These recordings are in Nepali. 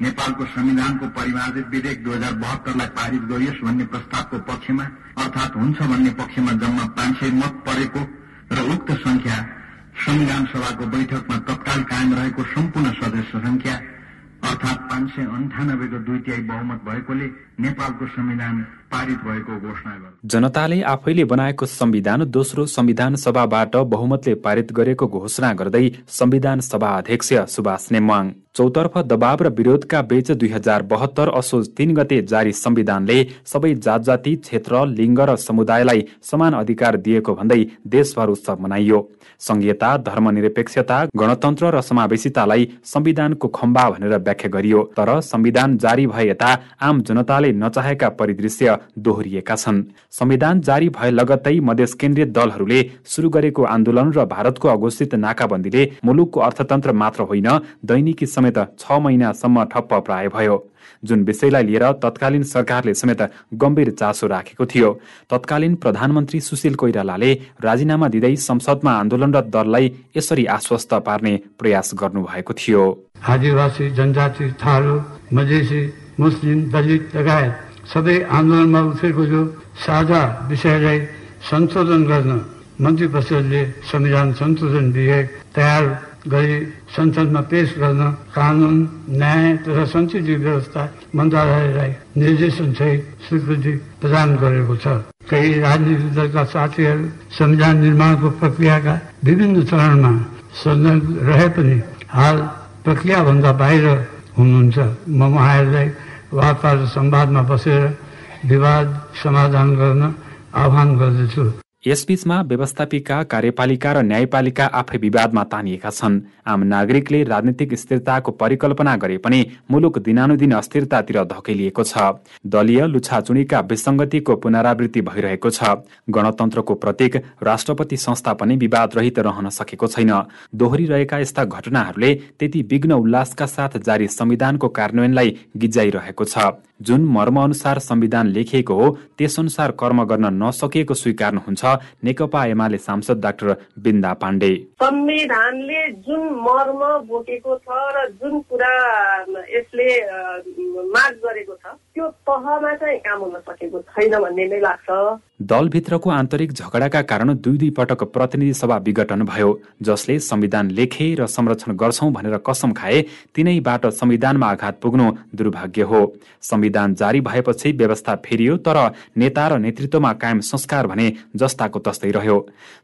नेपालको संविधानको परिमार्जित विधेयक दुई हजार बहत्तरलाई पारित गरियोस् भन्ने प्रस्तावको पक्षमा अर्थात् हुन्छ भन्ने पक्षमा जम्मा पाँच सय मत परेको र उक्त संख्या संविधान सभाको बैठकमा तत्काल कायम रहेको सम्पूर्ण सदस्य संख्या अर्थात् पाँच सय अन्ठानब्बेको दुई तिहाई बहुमत भएकोले नेपालको संविधान जनताले आफैले बनाएको संविधान दोस्रो संविधान सभाबाट बहुमतले पारित गरेको घोषणा गर्दै संविधान सभा अध्यक्ष सुभाष नेमाङ चौतर्फ दबाव र विरोधका बीच दुई हजार बहत्तर असोज तीन गते जारी संविधानले सबै जात जाति क्षेत्र लिङ्ग र समुदायलाई समान अधिकार दिएको भन्दै देशभर उत्सव मनाइयो। संघीयता धर्मनिरपेक्षता गणतन्त्र र समावेशितालाई संविधानको खम्बा भनेर व्याख्या गरियो। तर संविधान जारी भए यता आम जनताले नचाहेका परिदृश्य दोहोरिएका छन्। संविधान जारी भए लगत्तै मधेस केन्द्रीय दलहरूले सुरु गरेको आन्दोलन र भारतको अघोषित नाकाबन्दीले मुलुकको अर्थतन्त्र मात्र होइन दैनिकी समेत छ महिनासम्म ठप्प प्राय भयो। जुन विषयलाई लिएर तत्कालीन सरकारले समेत गम्भीर चासो राखेको थियो। तत्कालीन प्रधानमन्त्री सुशील कोइरालाले राजीनामा दिँदै संसदमा आन्दोलनरत दललाई यसरी आश्वस्त पार्ने प्रयास गर्नुभएको थियो। आदिवासी जनजाति थारू मधेसी मुस्लिम दलित लगायत सबै आन्दोलनमा उठेको जो साझा विषयलाई संशोधन गर्न मन्त्री परिषदले संविधान संशोधन विधेयक तयार गरी संसदमा पेश गर्न कानुन न्याय तथा संसदीय व्यवस्था मन्त्रालयलाई निर्देशन सहित स्वीकृति प्रदान गरेको छ। केही राजनीतिक दलका साथीहरू संविधान निर्माणको प्रक्रियाका विभिन्न चरणमा संलग्न रहे पनि हाल प्रक्रियाभन्दा बाहिर हुनुहुन्छ। म उहाँहरूलाई वार्ता संवादमा बसेर विवाद समाधान गर्न आह्वान गर्दछु। यसबीचमा व्यवस्थापिका कार्यपालिका र न्यायपालिका आफै विवादमा तानिएका छन्। आम नागरिकले राजनीतिक स्थिरताको परिकल्पना गरे पनि मुलुक दिनानुदिन अस्थिरतातिर धकेलिएको छ। दलीय लुछाचुडीका विसङ्गतिको पुनरावृत्ति भइरहेको छ। गणतन्त्रको प्रतीक राष्ट्रपति संस्था पनि विवाद रहित रहन सकेको छैन। दोहोरिरहेका यस्ता घटनाहरूले त्यति विघ्न उल्लासका साथ जारी संविधानको कार्यान्वयनलाई गिजाइरहेको छ। जुन मर्म अनुसार संविधान लेखिएको हो त्यसअनुसार कर्म गर्न नसकिएको स्वीकार्नुहुन्छ। नेकपा एमाले सांसद डाक्टर बिन्दा पाण्डे। संविधानले जुन मर्म बोकेको छ र जुन कुरा यसले माग गरेको छ त्यो तहमा चाहिँ काम हुन सकेको छैन भन्ने नै लाग्छ। दलभित्रको आन्तरिक झगडाका कारण दुई दुई पटक प्रतिनिधि सभा विघटन भयो जसले संविधान लेखे र संरक्षण गर्छौं भनेर कसम खाए तिनैबाट संविधानमा आघात पुग्नु दुर्भाग्य हो। संविधान जारी भएपछि व्यवस्था फेरियो तर नेता र नेतृत्वमा कायम संस्कार भने जस्ताको तस्तै रह्यो।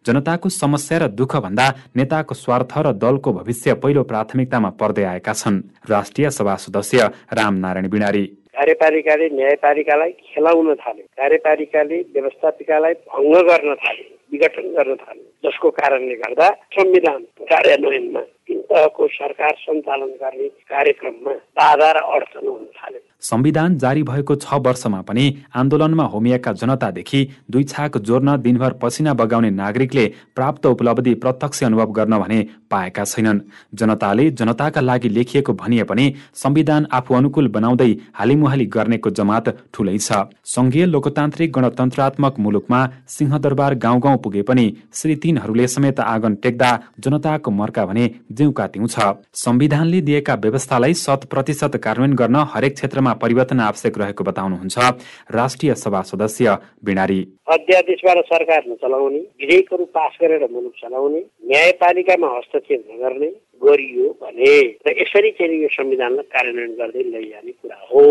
जनताको समस्या र दुःख भन्दा नेताको स्वार्थ र दलको भविष्य पहिलो प्राथमिकतामा पर्दै आएका छन्। राष्ट्रिय सभा सदस्य रामनारायण बिडारी कार्यपालिकाले न्यायपालिकालाई खेलाउन थाल्यो कार्यपालिकाले व्यवस्थापिकालाई भङ्ग गर्न थाल्यो विघटन गर्न थाल्यो जसको कारणले गर्दा संविधान कार्यान्वयनमा तीन तहको सरकार सञ्चालन गर्ने कार्यक्रममा बाधा र अडचन हुन संविधान जारी भएको छ वर्षमा पनि आन्दोलनमा होमिएका जनतादेखि दुई छाक जोर्न दिनभर पसिना बगाउने नागरिकले प्राप्त उपलब्धि प्रत्यक्ष अनुभव गर्न भने पाएका छैनन्। जनताले जनताका लागि लेखिएको भनिए पनि संविधान आफू अनुकूल बनाउँदै हालिमुहाली गर्नेको जमात ठुलै छ। संघीय लोकतान्त्रिक गणतन्त्रात्मक मुलुकमा सिंहदरबार गाउँ गाउँ पुगे पनि श्री तीनहरूले समेत आँगन टेक्दा जनताको मर्का भने तिउ छ संविधानले दिएका व्यवस्थालाई शत प्रतिशत कार्यान्वयन गर्न हरेक क्षेत्रमा परिवर्तन आवश्यक रहेको बताउनुहुन्छ। राष्ट्रिय सभा सदस्य बिणारी। अध्यादेशबाट सरकार नचलाउने विधेयकहरू पास गरेर मुलुक चलाउने न्यायपालिकामा हस्तक्षेप नगर्ने गरियो भने र यसरी चाहिँ यो संविधानलाई कार्यान्वयन गर्दै लैजाने कुरा हो।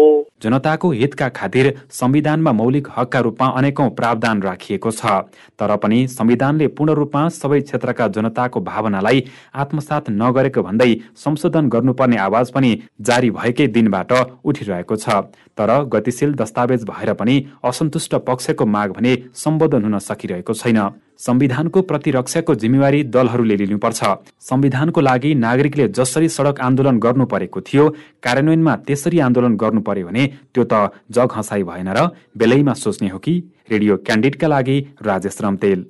जनताको हितका खातिर संविधानमा मौलिक हकका रूपमा अनेकौं प्रावधान राखिएको छ। तर पनि संविधानले पूर्ण रूपमा सबै क्षेत्रका जनताको भावनालाई आत्मसात नगरेको भन्दै संशोधन गर्नुपर्ने आवाज पनि जारी भएकै दिनबाट उठिरहेको छ। तर गतिशील दस्तावेज भएर पनि असन्तुष्ट पक्षको माग भने सम्बोधन हुन सकिरहेको छैन। संविधानको प्रतिरक्षाको जिम्मेवारी दलहरूले लिनुपर्छ। संविधानको लागि नागरिकले जसरी सडक आन्दोलन गर्नु परेको थियो कार्यान्वयनमा त्यसरी आन्दोलन गर्नु पर्यो भने त्यो त जग हँसाई भएन र बेलैमा सोच्ने हो कि। रेडियो क्यान्डिडका लागि राजेश रम्तेल।